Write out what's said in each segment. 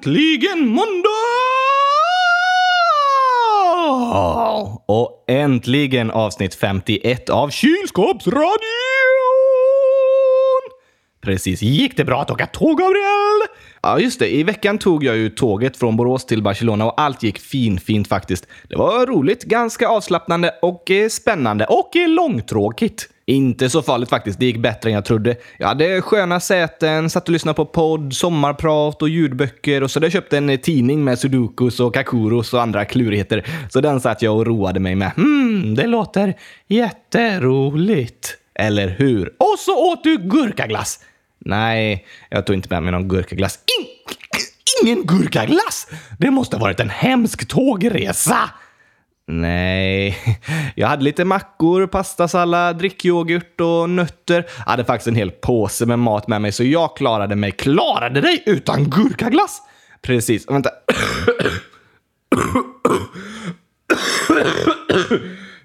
Äntligen måndag! Och äntligen avsnitt 51 av Kylskåpsradion! Precis. Gick det bra att åka tåg, Gabriel? Ja, just det. I veckan tog jag ju tåget från Borås till Barcelona och allt gick finfint faktiskt. Det var roligt, ganska avslappnande och eh, spännande och eh, långtråkigt. Inte så farligt faktiskt. Det gick bättre än jag trodde. Jag hade sköna säten, satt och lyssnade på podd, sommarprat och ljudböcker och så hade jag köpt en eh, tidning med sudokus och kakuros och andra klurigheter. Så den satt jag och roade mig med. Hmm, det låter jätteroligt. Eller hur? Och så åt du gurkaglass! Nej, jag tog inte med mig någon gurkaglass. In ingen gurkaglass! Det måste ha varit en hemsk tågresa! Nej, jag hade lite mackor, pastasallad, drickyoghurt och nötter. Jag hade faktiskt en hel påse med mat med mig, så jag klarade mig. Klarade dig utan gurkaglass? Precis. Vänta.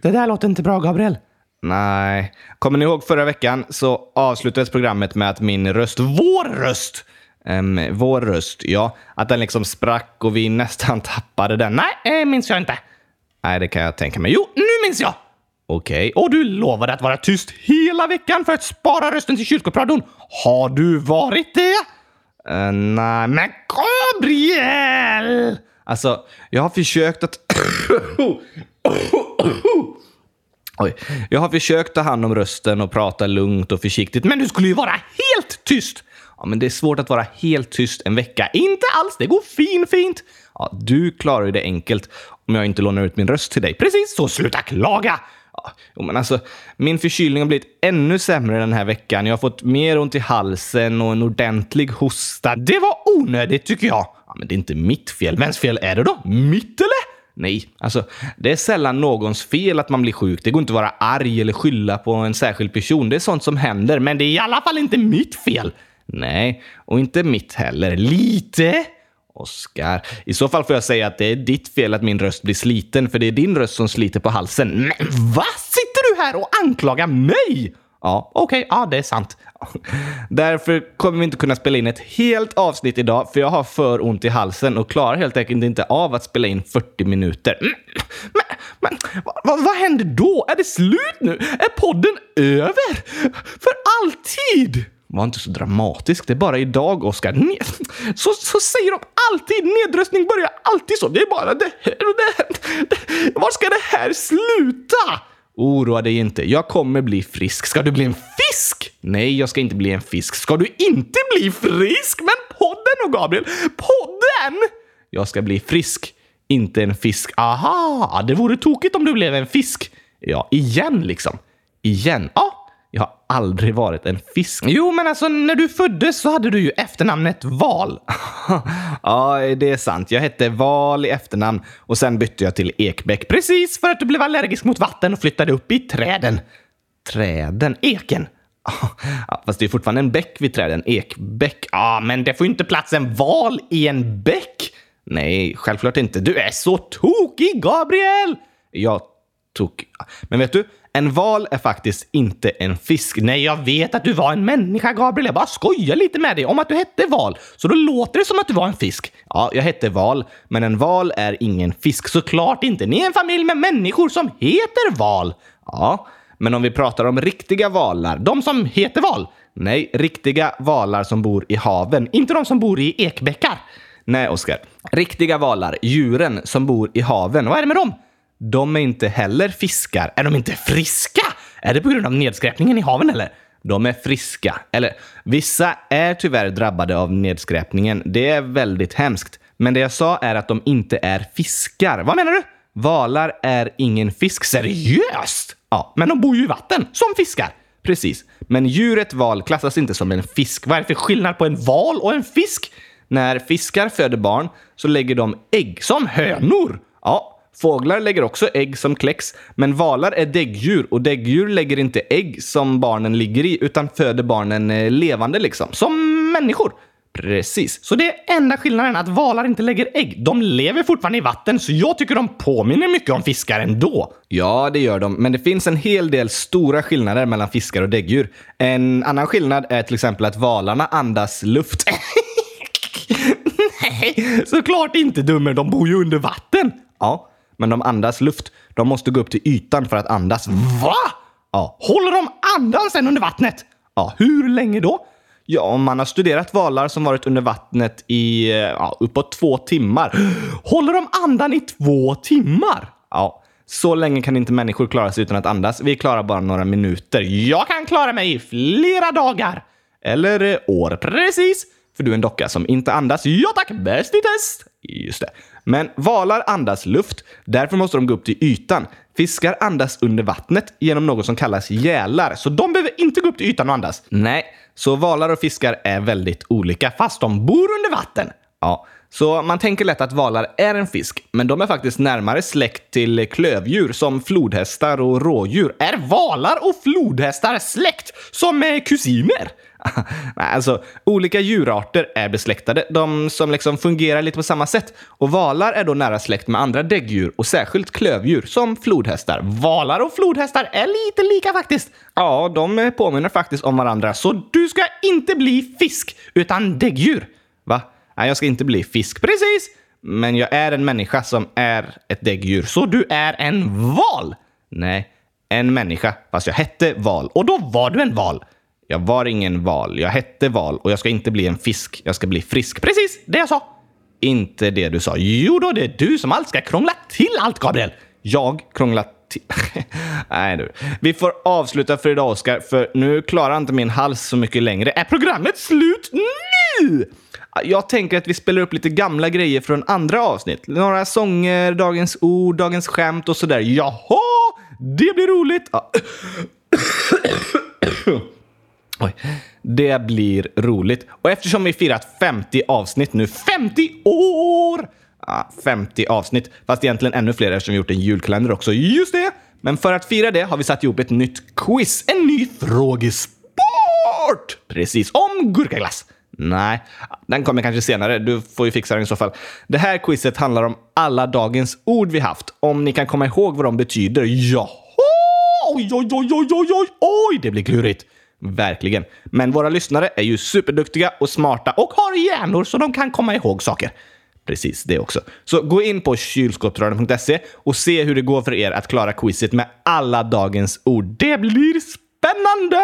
Det där låter inte bra, Gabriel. Nej. Kommer ni ihåg förra veckan så avslutades programmet med att min röst, vår röst, um, vår röst, ja, att den liksom sprack och vi nästan tappade den. Nej, det minns jag inte. Nej, det kan jag tänka mig. Jo, nu minns jag! Okej, och du lovade att vara tyst hela veckan för att spara rösten till kyrkopradion. Har du varit det? Uh, nej, men Gabriel! Alltså, jag har försökt att... Oj. Jag har försökt ta hand om rösten och prata lugnt och försiktigt, men du skulle ju vara helt tyst! Ja, men det är svårt att vara helt tyst en vecka. Inte alls, det går fin fint. Ja, du klarar ju det enkelt om jag inte lånar ut min röst till dig. Precis, så sluta klaga! Ja, men alltså, min förkylning har blivit ännu sämre den här veckan. Jag har fått mer ont i halsen och en ordentlig hosta. Det var onödigt tycker jag. Ja, men det är inte mitt fel. Vems fel är det då? Mitt eller? Nej, alltså det är sällan någons fel att man blir sjuk. Det går inte att vara arg eller skylla på en särskild person. Det är sånt som händer, men det är i alla fall inte mitt fel. Nej, och inte mitt heller. Lite? Oskar, i så fall får jag säga att det är ditt fel att min röst blir sliten, för det är din röst som sliter på halsen. Men vad? Sitter du här och anklagar mig? Ja, okej, okay, ja det är sant. Därför kommer vi inte kunna spela in ett helt avsnitt idag, för jag har för ont i halsen och klarar helt enkelt inte av att spela in 40 minuter. Mm, men, men, vad, vad händer då? Är det slut nu? Är podden över? För alltid? Var inte så dramatisk. Det är bara idag, Oskar. Så, så säger de alltid. Nedröstning börjar alltid så. Det är bara det här och det här. Var ska det här sluta? Oroa dig inte. Jag kommer bli frisk. Ska du bli en fisk? Nej, jag ska inte bli en fisk. Ska du inte bli frisk? Men podden och Gabriel, podden! Jag ska bli frisk, inte en fisk. Aha, det vore tokigt om du blev en fisk. Ja, igen liksom. Igen. Ja, jag har aldrig varit en fisk. Jo, men alltså när du föddes så hade du ju efternamnet Val. ja, det är sant. Jag hette Val i efternamn och sen bytte jag till Ekbäck. Precis för att du blev allergisk mot vatten och flyttade upp i träden. Träden? Eken? Ja, fast det är fortfarande en bäck vid träden. Ekbäck. Ja, men det får ju inte plats en val i en bäck. Nej, självklart inte. Du är så tokig, Gabriel! Jag tok... Men vet du? En val är faktiskt inte en fisk. Nej, jag vet att du var en människa, Gabriel. Jag bara skojar lite med dig om att du hette val. Så då låter det som att du var en fisk. Ja, jag hette val, men en val är ingen fisk. Såklart inte. Ni är en familj med människor som heter val. Ja, men om vi pratar om riktiga valar, de som heter val. Nej, riktiga valar som bor i haven, inte de som bor i ekbäckar. Nej, Oskar. Riktiga valar, djuren som bor i haven. Vad är det med dem? De är inte heller fiskar. Är de inte friska? Är det på grund av nedskräpningen i haven eller? De är friska. Eller, vissa är tyvärr drabbade av nedskräpningen. Det är väldigt hemskt. Men det jag sa är att de inte är fiskar. Vad menar du? Valar är ingen fisk. Seriöst? Ja, men de bor ju i vatten, som fiskar. Precis. Men djuret val klassas inte som en fisk. Vad är det för skillnad på en val och en fisk? När fiskar föder barn så lägger de ägg som hönor. Ja, Fåglar lägger också ägg som kläcks, men valar är däggdjur och däggdjur lägger inte ägg som barnen ligger i utan föder barnen eh, levande liksom, som människor. Precis, så det är enda skillnaden att valar inte lägger ägg. De lever fortfarande i vatten, så jag tycker de påminner mycket om fiskar ändå. Ja, det gör de, men det finns en hel del stora skillnader mellan fiskar och däggdjur. En annan skillnad är till exempel att valarna andas luft. Nej, såklart inte dummer. De bor ju under vatten. Ja, men de andas luft. De måste gå upp till ytan för att andas. Va? Ja, håller de andan sen under vattnet? Ja, hur länge då? Ja, om man har studerat valar som varit under vattnet i eh, ja, uppåt två timmar. Håller de andan i två timmar? Ja, så länge kan inte människor klara sig utan att andas. Vi klarar bara några minuter. Jag kan klara mig i flera dagar. Eller eh, år, precis. För du är en docka som inte andas. Ja tack, bäst i test! Just det. Men valar andas luft. Därför måste de gå upp till ytan. Fiskar andas under vattnet genom något som kallas gälar. Så de behöver inte gå upp till ytan och andas. Nej, så valar och fiskar är väldigt olika fast de bor under vatten. Ja, så man tänker lätt att valar är en fisk, men de är faktiskt närmare släkt till klövdjur som flodhästar och rådjur. Är valar och flodhästar släkt som kusiner? Alltså olika djurarter är besläktade, de som liksom fungerar lite på samma sätt. Och valar är då nära släkt med andra däggdjur och särskilt klövdjur som flodhästar. Valar och flodhästar är lite lika faktiskt. Ja, de påminner faktiskt om varandra, så du ska inte bli fisk utan däggdjur. Va? Nej, jag ska inte bli fisk. Precis! Men jag är en människa som är ett däggdjur, så du är en val! Nej, en människa, fast jag hette val. Och då var du en val. Jag var ingen val. Jag hette val och jag ska inte bli en fisk. Jag ska bli frisk. Precis det jag sa. Inte det du sa. Jo då, det är du som allt ska krångla till allt, Gabriel. Jag krånglar till... Nej du. Vi får avsluta för idag, Oskar, för nu klarar inte min hals så mycket längre. Är programmet slut nu? Jag tänker att vi spelar upp lite gamla grejer från andra avsnitt. Några sånger, dagens ord, dagens skämt och sådär. Jaha, det blir roligt. Oj. Det blir roligt. Och eftersom vi firat 50 avsnitt nu, 50 år! Ah, 50 avsnitt, fast egentligen ännu fler eftersom vi gjort en julkalender också. Just det! Men för att fira det har vi satt ihop ett nytt quiz. En ny frågesport! Precis, om gurkaglass. Nej, den kommer kanske senare. Du får ju fixa den i så fall. Det här quizet handlar om alla dagens ord vi haft. Om ni kan komma ihåg vad de betyder. Jaha! Oj, oj, oj, oj, oj, oj, oj, det blir klurigt. Verkligen. Men våra lyssnare är ju superduktiga och smarta och har hjärnor så de kan komma ihåg saker. Precis, det också. Så gå in på kylskåpsradion.se och se hur det går för er att klara quizet med alla dagens ord. Det blir spännande!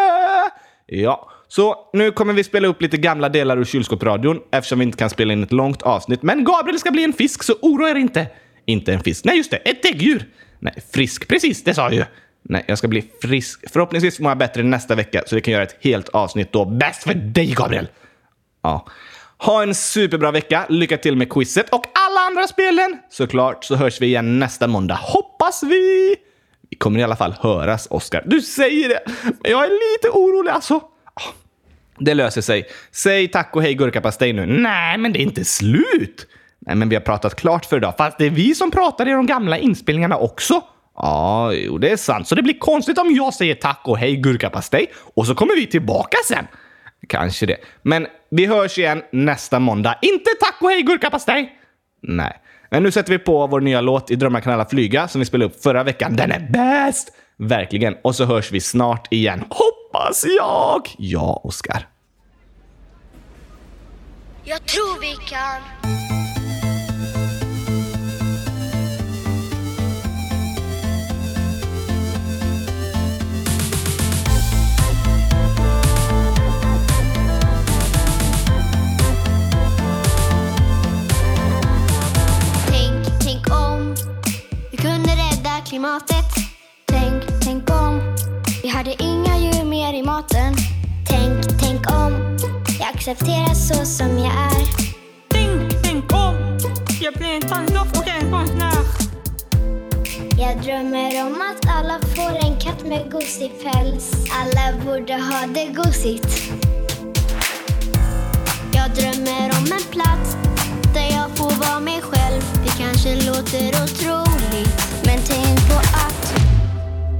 Ja, så nu kommer vi spela upp lite gamla delar ur kylskåpsradion eftersom vi inte kan spela in ett långt avsnitt. Men Gabriel ska bli en fisk, så oroa er inte. Inte en fisk. Nej, just det. Ett däggdjur. Nej, frisk. Precis, det sa jag ju. Nej, jag ska bli frisk. Förhoppningsvis mår jag bättre nästa vecka så vi kan göra ett helt avsnitt då. Bäst för dig, Gabriel! Ja. Ha en superbra vecka. Lycka till med quizet och alla andra spelen. Såklart så hörs vi igen nästa måndag. Hoppas vi! Vi kommer i alla fall höras, Oskar. Du säger det, men jag är lite orolig alltså. Ah, det löser sig. Säg tack och hej gurkapastej nu. Nej, men det är inte slut. Nej, men vi har pratat klart för idag. Fast det är vi som pratar i de gamla inspelningarna också. Ja, jo, det är sant. Så det blir konstigt om jag säger tack och hej gurkapastej och så kommer vi tillbaka sen. Kanske det. Men vi hörs igen nästa måndag. Inte tack och hej gurkapastej! Nej. Men nu sätter vi på vår nya låt i Drömmar kan alla flyga som vi spelade upp förra veckan. Den är bäst! Verkligen. Och så hörs vi snart igen. Hoppas jag! Ja, Oskar. Jag tror vi kan. Klimatet. Tänk, tänk om vi hade inga djur mer i maten. Tänk, tänk om jag accepterar så som jag är. Tänk, tänk om jag blir en tandlopp och en konstnär. Jag drömmer om att alla får en katt med gosig päls. Alla borde ha det gosigt. Jag drömmer om en plats där jag får vara mig själv. Det kanske låter otroligt, men tänk på att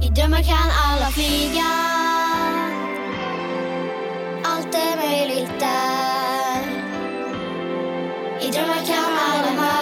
i drömmar kan alla flyga. Allt är möjligt där. I drömmar kan alla mötas.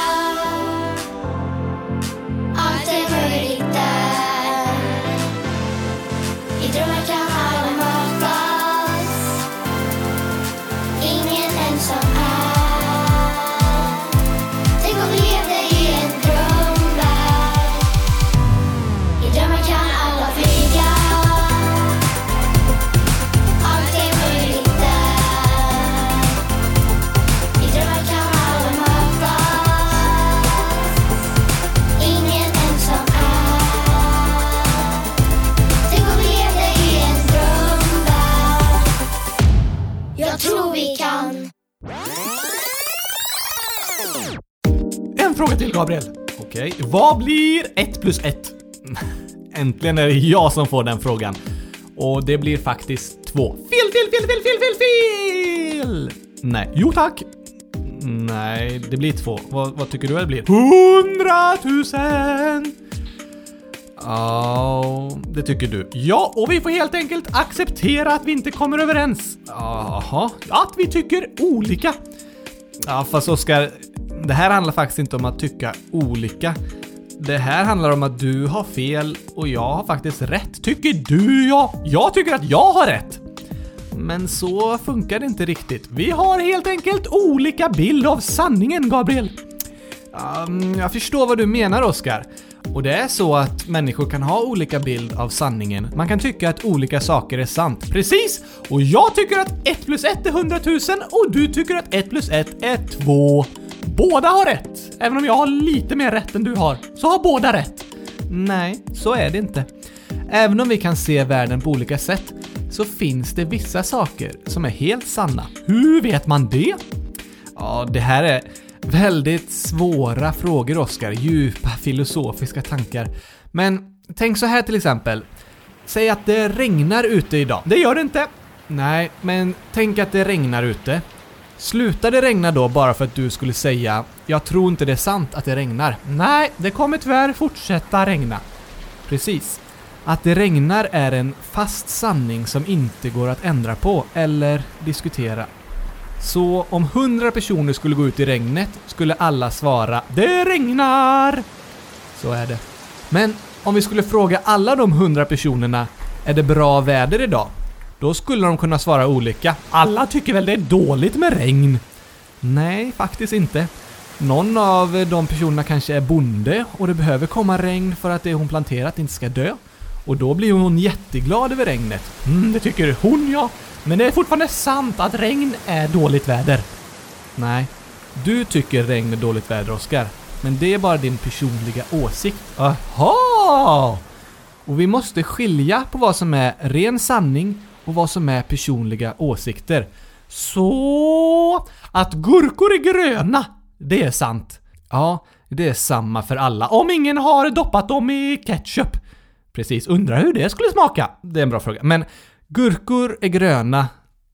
Fråga till Gabriel. Okej, vad blir 1 plus 1? Äntligen är det jag som får den frågan. Och det blir faktiskt två. Fel, fel, fel, fel, fel, fel, fel! Nej, jo tack. Nej, det blir två. Vad, vad tycker du det blir? Hundratusen! Ja, det tycker du. Ja, och vi får helt enkelt acceptera att vi inte kommer överens. Jaha, att vi tycker olika. Ja, fast Oskar, det här handlar faktiskt inte om att tycka olika. Det här handlar om att du har fel och jag har faktiskt rätt. Tycker du ja? Jag tycker att jag har rätt. Men så funkar det inte riktigt. Vi har helt enkelt olika bild av sanningen, Gabriel. Um, jag förstår vad du menar, Oskar. Och det är så att människor kan ha olika bild av sanningen. Man kan tycka att olika saker är sant. Precis! Och jag tycker att 1 plus 1 är 100 000 och du tycker att 1 plus 1 är 2. Båda har rätt! Även om jag har lite mer rätt än du har, så har båda rätt. Nej, så är det inte. Även om vi kan se världen på olika sätt, så finns det vissa saker som är helt sanna. Hur vet man det? Ja, det här är väldigt svåra frågor, Oskar. Djupa filosofiska tankar. Men tänk så här till exempel. Säg att det regnar ute idag. Det gör det inte. Nej, men tänk att det regnar ute. Slutar det regna då bara för att du skulle säga “Jag tror inte det är sant att det regnar”? Nej, det kommer tyvärr fortsätta regna. Precis. Att det regnar är en fast sanning som inte går att ändra på eller diskutera. Så om 100 personer skulle gå ut i regnet skulle alla svara “Det regnar!” Så är det. Men om vi skulle fråga alla de 100 personerna “Är det bra väder idag?” Då skulle de kunna svara olika. Alla tycker väl det är dåligt med regn? Nej, faktiskt inte. Någon av de personerna kanske är bonde och det behöver komma regn för att det hon planterat inte ska dö. Och då blir hon jätteglad över regnet. Mm, det tycker hon ja. Men det är fortfarande sant att regn är dåligt väder. Nej, du tycker regn är dåligt väder, Oskar. Men det är bara din personliga åsikt. Aha! Och vi måste skilja på vad som är ren sanning och vad som är personliga åsikter. Så att gurkor är gröna, det är sant. Ja, det är samma för alla. Om ingen har doppat dem i ketchup. Precis, undrar hur det skulle smaka? Det är en bra fråga. Men gurkor är gröna,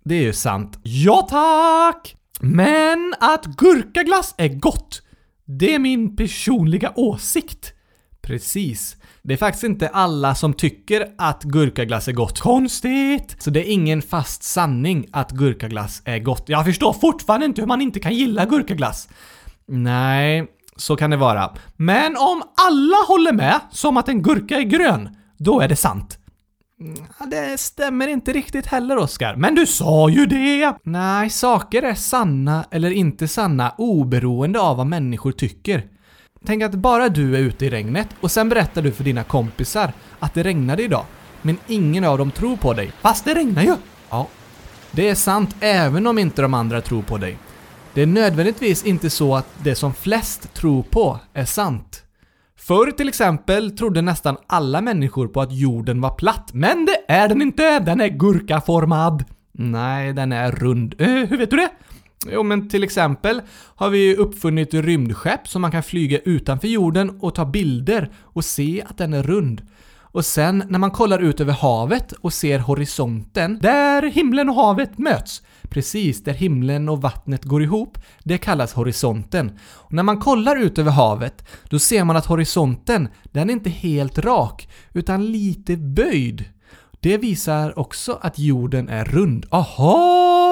det är ju sant. Ja tack! Men att gurkaglass är gott, det är min personliga åsikt. Precis. Det är faktiskt inte alla som tycker att gurkaglass är gott. Konstigt! Så det är ingen fast sanning att gurkaglass är gott. Jag förstår fortfarande inte hur man inte kan gilla gurkaglass. Nej, så kan det vara. Men om alla håller med, som att en gurka är grön, då är det sant. Det stämmer inte riktigt heller, Oskar. Men du sa ju det! Nej, saker är sanna eller inte sanna oberoende av vad människor tycker. Tänk att bara du är ute i regnet och sen berättar du för dina kompisar att det regnade idag. Men ingen av dem tror på dig. Fast det regnar ju! Ja, det är sant även om inte de andra tror på dig. Det är nödvändigtvis inte så att det som flest tror på är sant. Förr till exempel trodde nästan alla människor på att jorden var platt, men det är den inte! Den är gurkaformad! Nej, den är rund. Eh, hur vet du det? Jo, men till exempel har vi uppfunnit rymdskepp som man kan flyga utanför jorden och ta bilder och se att den är rund. Och sen när man kollar ut över havet och ser horisonten, där himlen och havet möts, precis där himlen och vattnet går ihop, det kallas horisonten. Och när man kollar ut över havet, då ser man att horisonten, den är inte helt rak, utan lite böjd. Det visar också att jorden är rund. Aha!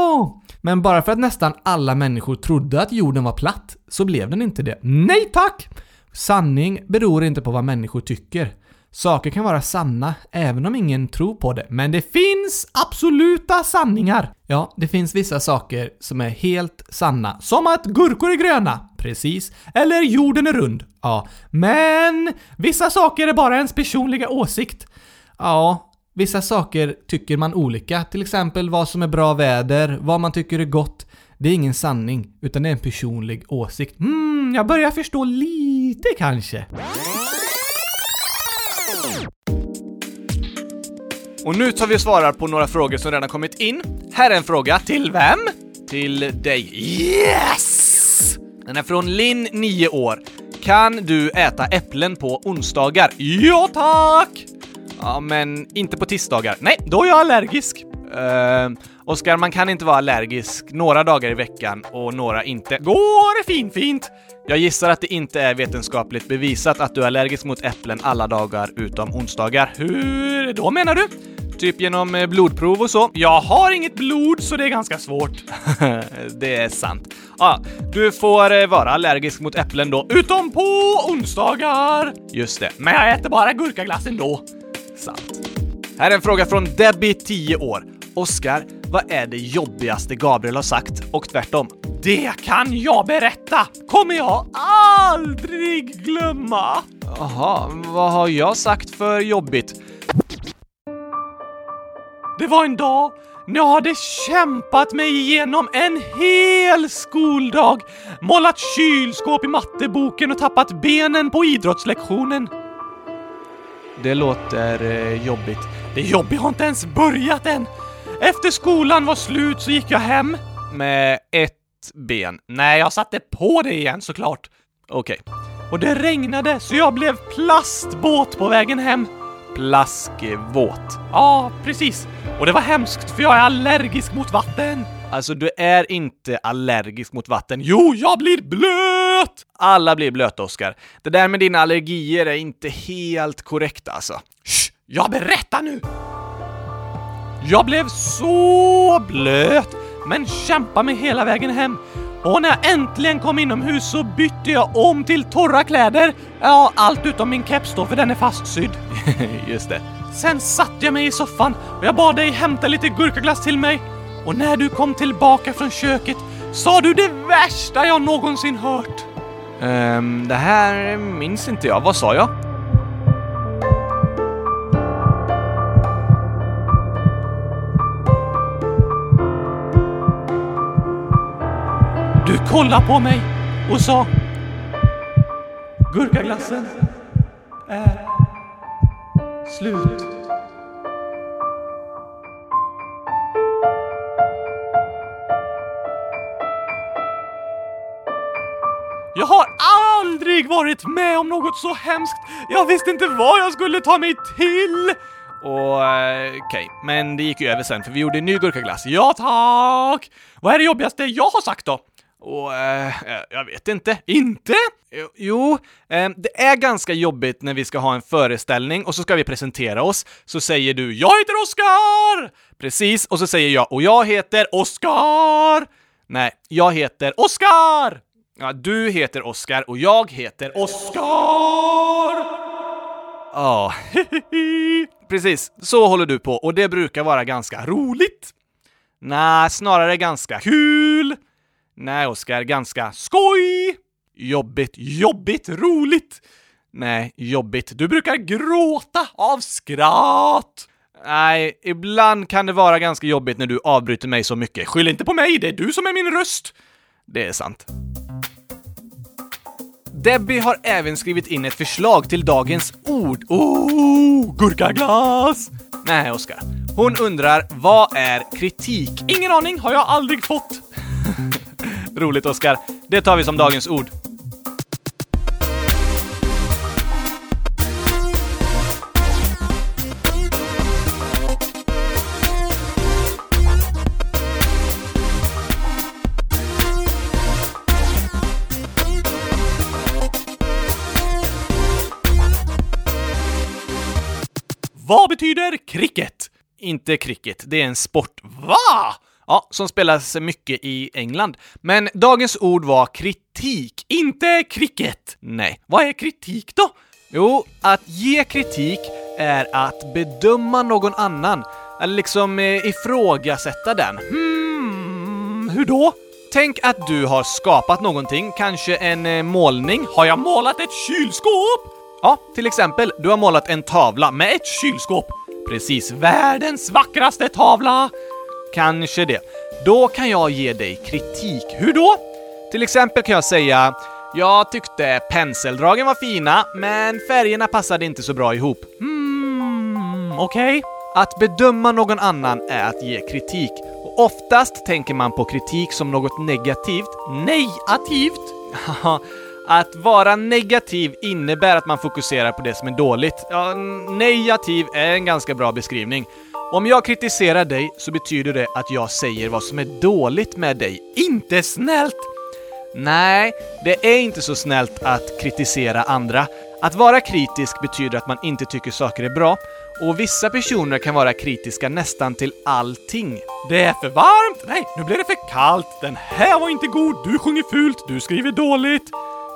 Men bara för att nästan alla människor trodde att jorden var platt, så blev den inte det. Nej tack! Sanning beror inte på vad människor tycker. Saker kan vara sanna även om ingen tror på det, men det finns absoluta sanningar! Ja, det finns vissa saker som är helt sanna, som att gurkor är gröna, precis, eller jorden är rund, ja. Men vissa saker är bara ens personliga åsikt. Ja, vissa saker tycker man olika, till exempel vad som är bra väder, vad man tycker är gott. Det är ingen sanning, utan det är en personlig åsikt. Mm, jag börjar förstå lite kanske. Och nu tar vi och svarar på några frågor som redan kommit in. Här är en fråga. Till vem? Till dig. Yes! Den är från Linn, 9 år. Kan du äta äpplen på onsdagar? Ja, tack! Ja, men inte på tisdagar. Nej, då är jag allergisk. Uh, Oskar, man kan inte vara allergisk några dagar i veckan och några inte. Går det fin, fint? Jag gissar att det inte är vetenskapligt bevisat att du är allergisk mot äpplen alla dagar utom onsdagar. Hur då menar du? Typ genom eh, blodprov och så. Jag har inget blod så det är ganska svårt. det är sant. Ja, du får eh, vara allergisk mot äpplen då, utom på onsdagar. Just det, men jag äter bara gurkaglass ändå. Sant. Här är en fråga från Debbie, 10 år. Oskar, vad är det jobbigaste Gabriel har sagt? Och tvärtom. Det kan jag berätta! Kommer jag aldrig glömma! Jaha, vad har jag sagt för jobbigt? Det var en dag när jag hade kämpat mig igenom en hel skoldag, målat kylskåp i matteboken och tappat benen på idrottslektionen. Det låter eh, jobbigt. Det är jobbigt, jag har inte ens börjat än. Efter skolan var slut så gick jag hem. Med ett ben. Nej, jag satte på det igen såklart. Okej. Och det regnade så jag blev plastbåt på vägen hem. Plaskvåt. Ja, precis. Och det var hemskt för jag är allergisk mot vatten. Alltså, du är inte allergisk mot vatten. Jo, jag blir blöt! Alla blir blöta, Oskar. Det där med dina allergier är inte helt korrekt alltså. Shh, jag berättar nu! Jag blev så blöt, men kämpade mig hela vägen hem. Och när jag äntligen kom inomhus så bytte jag om till torra kläder. Ja, allt utom min keps då, för den är fastsydd. Just det. Sen satte jag mig i soffan och jag bad dig hämta lite gurkaglass till mig och när du kom tillbaka från köket sa du det värsta jag någonsin hört. Um, det här minns inte jag. Vad sa jag? Du kollade på mig och sa Gurkaglassen är slut. Jag har aldrig varit med om något så hemskt. Jag visste inte vad jag skulle ta mig till. Och okej, okej, men det gick ju över sen för vi gjorde en ny gurkaglass. Ja tack! Vad är det jobbigaste jag har sagt då? Och eh, eh, jag vet inte. Inte? Jo, Jo, eh, det är ganska jobbigt när vi ska ha en föreställning och så ska vi presentera oss. Så säger du “Jag heter Oskar!” Precis, och så säger jag “Och jag heter Oskar!” Nej, jag heter Oskar! Ja, du heter Oskar och jag heter Oskar! Ja, precis. Så håller du på och det brukar vara ganska roligt. Nej, snarare ganska kul. Nej, Oskar, ganska skoj. Jobbigt, jobbigt, roligt. Nej, jobbigt. Du brukar gråta av skratt. Nej, ibland kan det vara ganska jobbigt när du avbryter mig så mycket. Skyll inte på mig, det är du som är min röst. Det är sant. Debbie har även skrivit in ett förslag till dagens ord. Oh, gurkaglass! Nej, Oskar. Hon undrar, vad är kritik? Ingen aning, har jag aldrig fått. Roligt, Oskar. Det tar vi som dagens ord. Vad betyder cricket? Inte cricket, det är en sport. Va? Ja, som spelas mycket i England. Men dagens ord var kritik, inte cricket. Nej, vad är kritik då? Jo, att ge kritik är att bedöma någon annan, eller liksom eh, ifrågasätta den. Hmm, hur då? Tänk att du har skapat någonting, kanske en eh, målning. Har jag målat ett kylskåp? Ja, till exempel, du har målat en tavla med ett kylskåp. Precis, världens vackraste tavla! Kanske det. Då kan jag ge dig kritik. Hur då? Till exempel kan jag säga jag tyckte penseldragen var fina, men färgerna passade inte så bra ihop. Hmm, okej. Att bedöma någon annan är att ge kritik. Och oftast tänker man på kritik som något negativt. Negativt? Att vara negativ innebär att man fokuserar på det som är dåligt. Ja, negativ är en ganska bra beskrivning. Om jag kritiserar dig så betyder det att jag säger vad som är dåligt med dig. Inte snällt! Nej, det är inte så snällt att kritisera andra. Att vara kritisk betyder att man inte tycker saker är bra, och vissa personer kan vara kritiska nästan till allting. Det är för varmt! Nej, nu blir det för kallt! Den här var inte god! Du sjunger fult! Du skriver dåligt!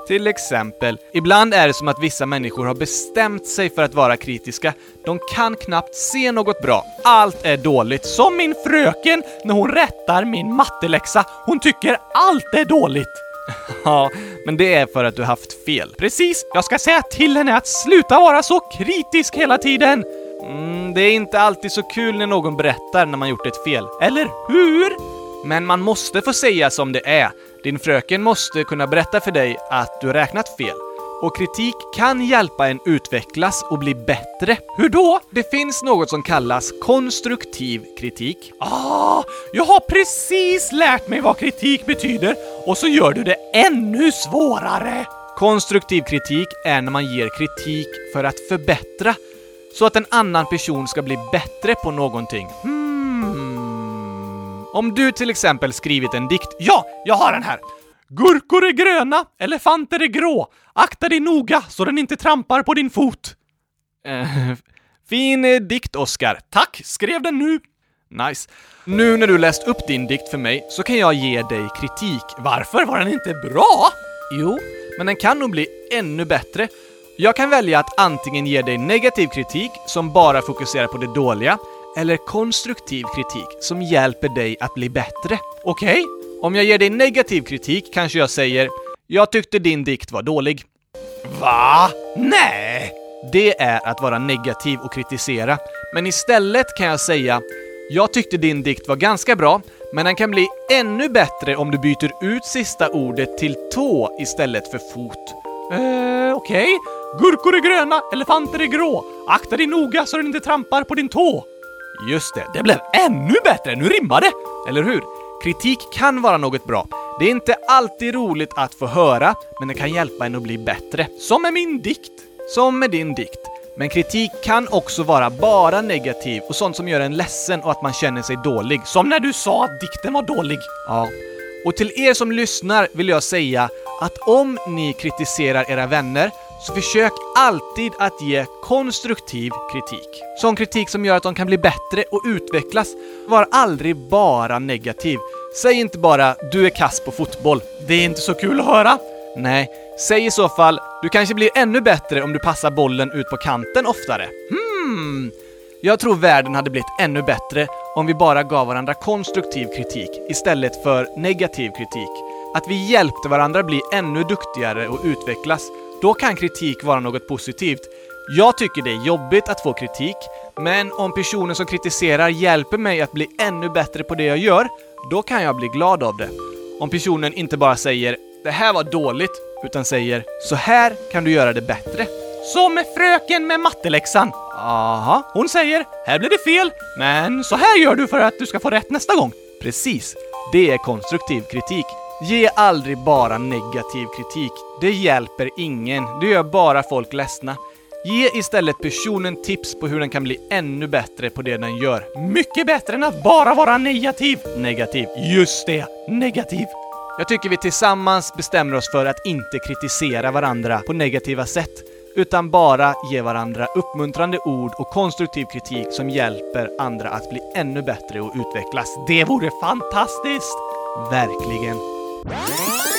Till exempel, ibland är det som att vissa människor har bestämt sig för att vara kritiska. De kan knappt se något bra. Allt är dåligt. Som min fröken när hon rättar min matteläxa. Hon tycker allt är dåligt. Ja, men det är för att du haft fel. Precis, jag ska säga till henne att sluta vara så kritisk hela tiden. Mm, det är inte alltid så kul när någon berättar när man gjort ett fel, eller hur? Men man måste få säga som det är. Din fröken måste kunna berätta för dig att du räknat fel. Och kritik kan hjälpa en utvecklas och bli bättre. Hur då? Det finns något som kallas konstruktiv kritik. Ah, jag har precis lärt mig vad kritik betyder och så gör du det ännu svårare! Konstruktiv kritik är när man ger kritik för att förbättra, så att en annan person ska bli bättre på någonting. Hmm. Om du till exempel skrivit en dikt. Ja, jag har den här! Gurkor är gröna, elefanter är grå. Akta dig noga så den inte trampar på din fot. Eh, fin eh, dikt, Oskar. Tack, skrev den nu. Nice. Nu när du läst upp din dikt för mig så kan jag ge dig kritik. Varför var den inte bra? Jo, men den kan nog bli ännu bättre. Jag kan välja att antingen ge dig negativ kritik som bara fokuserar på det dåliga, eller konstruktiv kritik som hjälper dig att bli bättre. Okej? Om jag ger dig negativ kritik kanske jag säger “Jag tyckte din dikt var dålig”. Va? Nej! Det är att vara negativ och kritisera. Men istället kan jag säga Jag tyckte din dikt var ganska bra, men den kan bli ännu bättre om du byter ut sista ordet till tå istället för fot. Eh, okej. Gurkor är gröna, elefanter är grå. Akta dig noga så du inte trampar på din tå. Just det, det blev ännu bättre! Nu rimmar det! Eller hur? Kritik kan vara något bra. Det är inte alltid roligt att få höra, men det kan hjälpa en att bli bättre. Som med min dikt. Som med din dikt. Men kritik kan också vara bara negativ och sånt som gör en ledsen och att man känner sig dålig. Som när du sa att dikten var dålig. Ja. Och till er som lyssnar vill jag säga att om ni kritiserar era vänner så försök alltid att ge konstruktiv kritik. Sån kritik som gör att de kan bli bättre och utvecklas. Var aldrig bara negativ. Säg inte bara “du är kass på fotboll”. Det är inte så kul att höra. Nej, säg i så fall “du kanske blir ännu bättre om du passar bollen ut på kanten oftare”. Hmm. Jag tror världen hade blivit ännu bättre om vi bara gav varandra konstruktiv kritik istället för negativ kritik. Att vi hjälpte varandra bli ännu duktigare och utvecklas. Då kan kritik vara något positivt. Jag tycker det är jobbigt att få kritik, men om personen som kritiserar hjälper mig att bli ännu bättre på det jag gör, då kan jag bli glad av det. Om personen inte bara säger “det här var dåligt” utan säger “så här kan du göra det bättre”. Som med fröken med matteläxan. Aha, hon säger “här blev det fel, men så här gör du för att du ska få rätt nästa gång”. Precis, det är konstruktiv kritik. Ge aldrig bara negativ kritik. Det hjälper ingen. Det gör bara folk ledsna. Ge istället personen tips på hur den kan bli ännu bättre på det den gör. Mycket bättre än att bara vara negativ. Negativ. Just det, negativ. Jag tycker vi tillsammans bestämmer oss för att inte kritisera varandra på negativa sätt, utan bara ge varandra uppmuntrande ord och konstruktiv kritik som hjälper andra att bli ännu bättre och utvecklas. Det vore fantastiskt! Verkligen. Música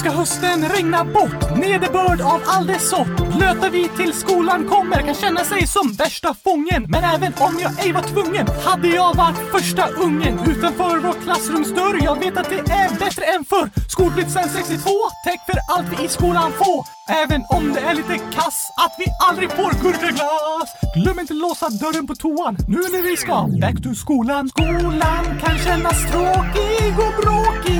ska hösten regna bort, nederbörd av all dess sort. Blöta vi till skolan kommer kan känna sig som värsta fången. Men även om jag ej var tvungen hade jag varit första ungen utanför vår klassrumsdörr. Jag vet att det är bättre än förr. Skolplikt sen 62, täck för allt vi i skolan får. Även om det är lite kass att vi aldrig får gurkaglass. Glöm inte låsa dörren på toan nu när vi ska back to skolan. Skolan kan kännas tråkig och bråkig.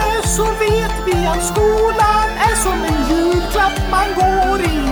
så vet vi att skolan är som en julklapp man går i.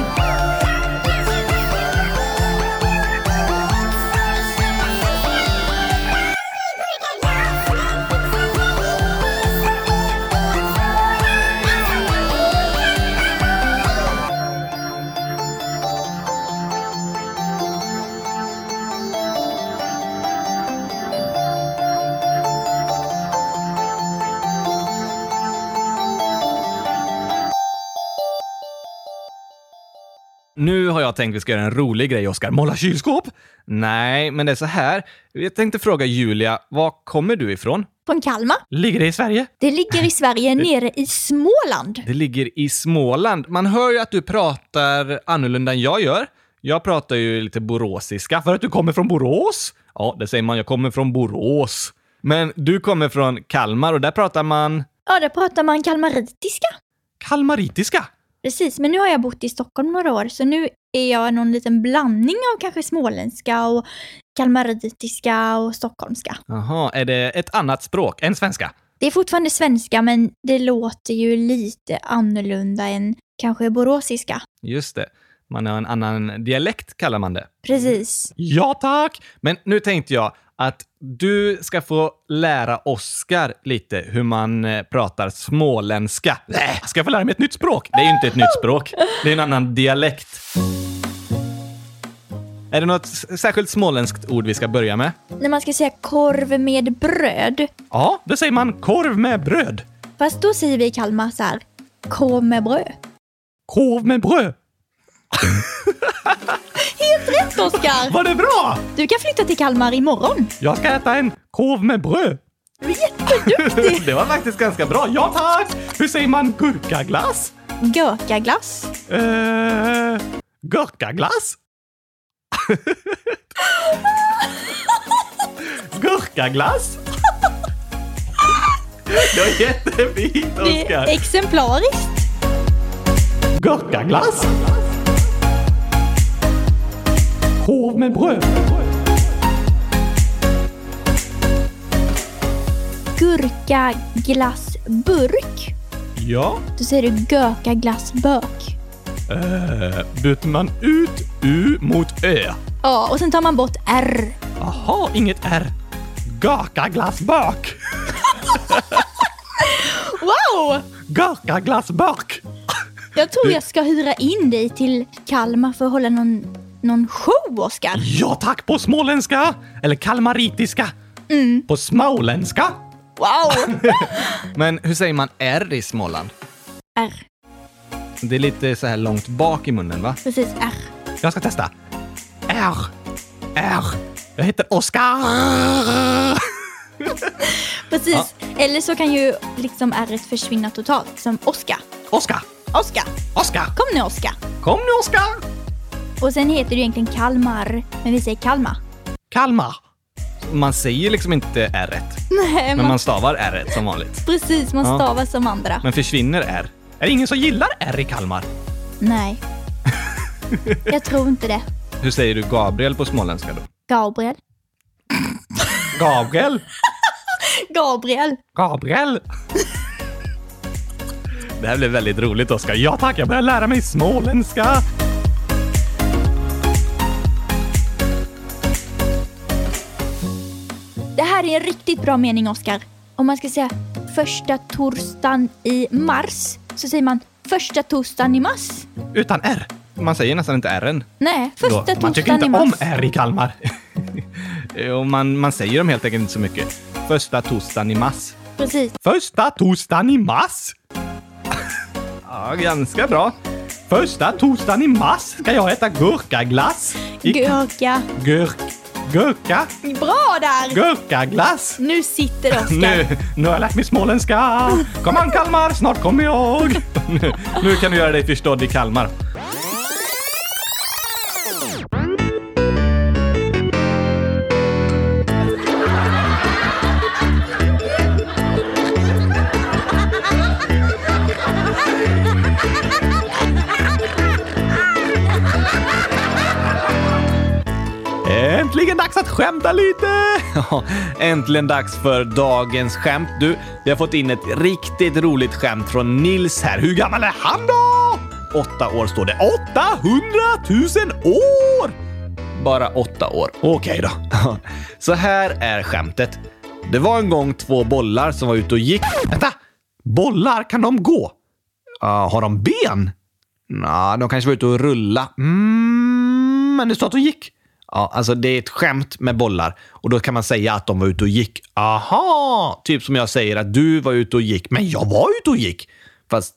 Nu har jag tänkt vi ska göra en rolig grej, Oskar. Måla kylskåp? Nej, men det är så här. Jag tänkte fråga Julia, var kommer du ifrån? Från Kalmar. Ligger det i Sverige? Det ligger i Sverige, nere i Småland. Det ligger i Småland. Man hör ju att du pratar annorlunda än jag gör. Jag pratar ju lite boråsiska för att du kommer från Borås. Ja, det säger man. Jag kommer från Borås. Men du kommer från Kalmar och där pratar man Ja, där pratar man kalmaritiska. kalmaritiska. Precis, men nu har jag bott i Stockholm några år, så nu är jag någon liten blandning av kanske småländska och kalmaritiska och stockholmska. Jaha, är det ett annat språk än svenska? Det är fortfarande svenska, men det låter ju lite annorlunda än kanske boråsiska. Just det. Man har en annan dialekt kallar man det. Precis. Ja tack! Men nu tänkte jag att du ska få lära Oskar lite hur man eh, pratar småländska. Nej, ska jag få lära mig ett nytt språk? Det är ju inte ett nytt språk. Det är en annan dialekt. Är det något särskilt småländskt ord vi ska börja med? När man ska säga korv med bröd, Ja, då säger man korv med bröd. fast då säger vi i Kalmar så här, korv med bröd. Korv med bröd. Rätt Oskar! Var det bra? Du kan flytta till Kalmar imorgon. Jag ska äta en korv med bröd. Jätteduktig! Det var faktiskt ganska bra. Ja tack! Hur säger man gurkaglass? Gurkaglass. Eh, gurkaglass? Gurkaglass? Det var jättefint, Det är Oskar. exemplariskt. Gurkaglass? Korv med bröd. Gurkaglassburk. Ja. Då säger du gurkaglassbök. Eh, byter man ut U mot Ö? Ja, och sen tar man bort R. Jaha, inget R. Gurkaglassbök. Wow! Gurkaglassbök. Jag tror jag ska hyra in dig till Kalmar för att hålla någon, någon show, Oskar. Ja tack på småländska. Eller kalmaritiska. På småländska. Wow! Men hur säger man R i Småland? R. Det är lite så här långt bak i munnen, va? Precis, R. Jag ska testa. R. R. Jag heter Oskar. Precis. Eller så kan ju liksom R försvinna totalt, som Oskar. Oskar. Oskar! Oskar. Kom nu Oskar! Kom nu Oskar. Och sen heter det ju egentligen Kalmar, men vi säger Kalmar. Kalmar. Man säger liksom inte R. Nej, Men man, man stavar R som vanligt. precis, man Ja. stavar som andra. Men försvinner R? Är det ingen som gillar R i Kalmar? Nej. Jag tror inte det. Hur säger du Gabriel på småländska då? Gabriel. Gabriel? Gabriel. Gabriel? Det här blev väldigt roligt Oskar. Ja tack, jag börjar lära mig småländska. Här är en riktigt bra mening, Oskar. Om man ska säga första torsdagen i mars, så säger man första torsdagen i mars. Utan R. Man säger nästan inte R än. Nej, Då. första Man tycker torsdagen i inte om mars. R i Kalmar. Och man, man säger dem helt enkelt inte så mycket. Första torsdagen i mars. Precis. Första torsdagen i mars. Ja, ganska bra. Första torsdagen i mars ska jag äta gurkaglass. I Gurka. Gurk... Gurka? Bra där! Gurkaglass? Nu sitter Oskar. Nu, nu har jag lärt mig småländska. Kom an Kalmar, snart kommer jag. Nu, nu kan du göra dig förstådd i Kalmar. Att skämta lite! Äntligen dags för dagens skämt. Du, vi har fått in ett riktigt roligt skämt från Nils här. Hur gammal är han då? Åtta år står det. 800 000 år! Bara åtta år. Okej då. Så här är skämtet. Det var en gång två bollar som var ute och gick. Vänta! Bollar, kan de gå? Uh, har de ben? Nja, de kanske var ute och rulla. Mm, men det står att de gick. Ja, alltså det är ett skämt med bollar och då kan man säga att de var ute och gick. Aha! Typ som jag säger att du var ute och gick, men jag var ute och gick. Fast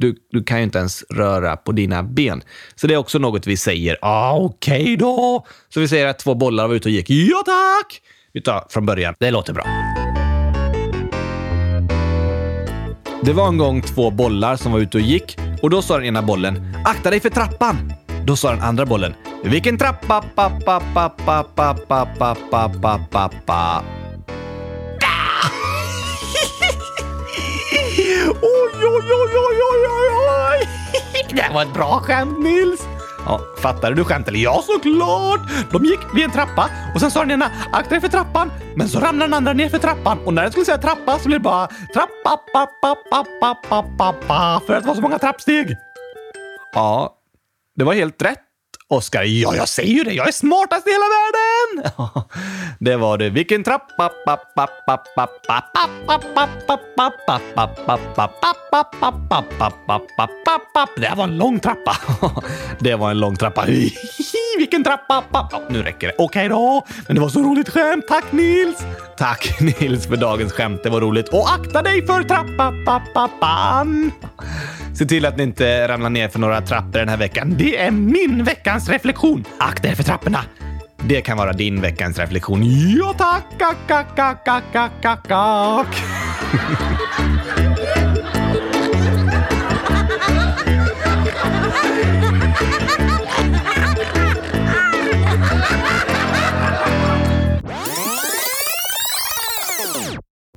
du, du kan ju inte ens röra på dina ben. Så det är också något vi säger. Ah, Okej då. Så vi säger att två bollar var ute och gick. Ja tack! Vi tar från början. Det låter bra. Det var en gång två bollar som var ute och gick och då sa den ena bollen “Akta dig för trappan!” Då sa den andra bollen “Vilken trappa? Pa, pa, pa, pa, pa, pa, pa, pa, pa, pa, pa. Oj, oj, oj, oj, oj, oj, oj! Det var ett bra skämt, Nils! Ja, fattade du skämt eller? Ja, såklart! De gick vid en trappa och sen sa den ena akta dig för trappan, men så ramlade den andra ner för trappan och när den skulle säga trappa så blev det bara trappa, pa, pa, pa, pa, pa, pa, pa, för att det var så många trappsteg. Ja, det var helt rätt, Oskar. Ja, jag säger ju det. Jag är smartast i hela världen! det var du. Vilken trappa! Det var en lång trappa. det var en lång trappa. Vilken trappa! Ja, nu räcker det. Okej då. Men det var så roligt skämt. Tack Nils! Tack Nils för dagens skämt. Det var roligt. Och akta dig för trappan! Se till att ni inte ramlar ner för några trappor den här veckan. Det är min veckans reflektion. Akta er för trapporna. Det kan vara din veckans reflektion. Ja tack! Kak, kak, kak, kak, kak, kak, kak.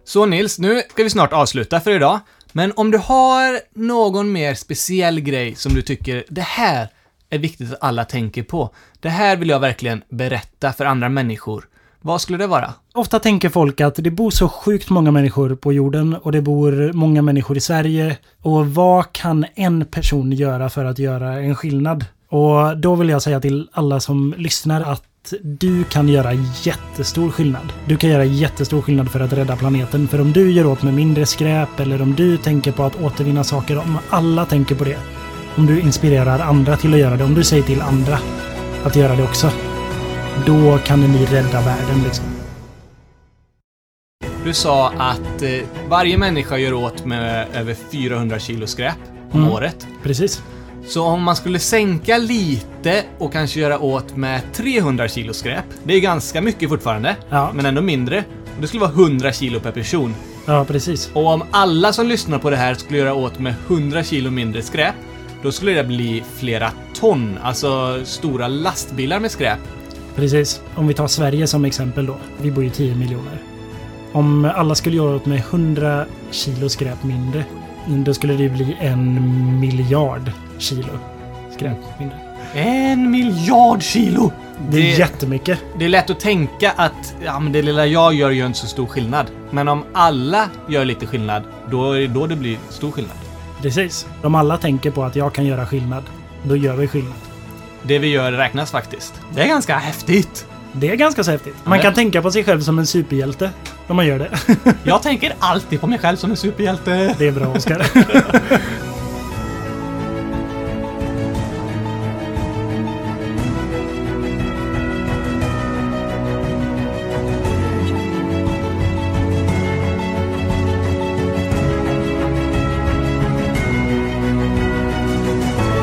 Så Nils, nu ska vi snart avsluta för idag. Men om du har någon mer speciell grej som du tycker, det här är viktigt att alla tänker på. Det här vill jag verkligen berätta för andra människor. Vad skulle det vara? Ofta tänker folk att det bor så sjukt många människor på jorden och det bor många människor i Sverige. Och vad kan en person göra för att göra en skillnad? Och då vill jag säga till alla som lyssnar att du kan göra jättestor skillnad. Du kan göra jättestor skillnad för att rädda planeten. För om du gör åt med mindre skräp eller om du tänker på att återvinna saker, om alla tänker på det. Om du inspirerar andra till att göra det, om du säger till andra att göra det också. Då kan ni rädda världen liksom. Du sa att eh, varje människa gör åt med över 400 kilo skräp om Mm. året. Precis. Så om man skulle sänka lite och kanske göra åt med 300 kilo skräp, det är ganska mycket fortfarande, Ja. men ändå mindre. Det skulle vara 100 kilo per person. Ja, precis. Och om alla som lyssnar på det här skulle göra åt med 100 kilo mindre skräp, då skulle det bli flera ton, alltså stora lastbilar med skräp. Precis. Om vi tar Sverige som exempel då. Vi bor ju 10 miljoner. Om alla skulle göra åt med 100 kilo skräp mindre, då skulle det bli en miljard kilo skräp mindre. En miljard kilo! Det är Det- jättemycket. Det är lätt att tänka att ja, men det lilla jag gör gör inte så stor skillnad. Men om alla gör lite skillnad, då är det då det blir stor skillnad. Precis. Om alla tänker på att jag kan göra skillnad, då gör vi skillnad. Det vi gör räknas faktiskt. Det är ganska häftigt. Det är ganska så häftigt. Man kan tänka på sig själv som en superhjälte om man gör det. Jag tänker alltid på mig själv som en superhjälte. Det är bra, Oskar.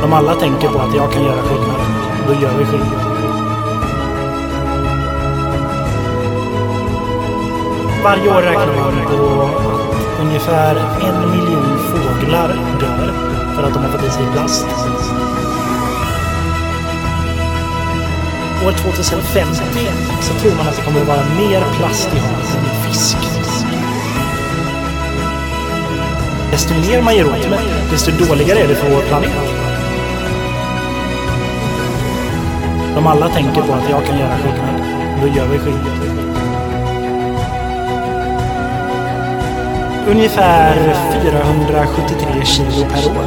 Om alla tänker på att jag kan göra skillnad, då gör vi skillnad. Varje år räknar man på att ungefär en miljon fåglar dör för att de har fått i sig plast. År 2050 så tror man att det kommer att vara mer plast i havet än fisk. Desto mer man ger åt med, desto dåligare är det för vår planet. Om alla tänker på att jag kan göra skillnad, då gör vi skillnad. Ungefär 473 kilo per år.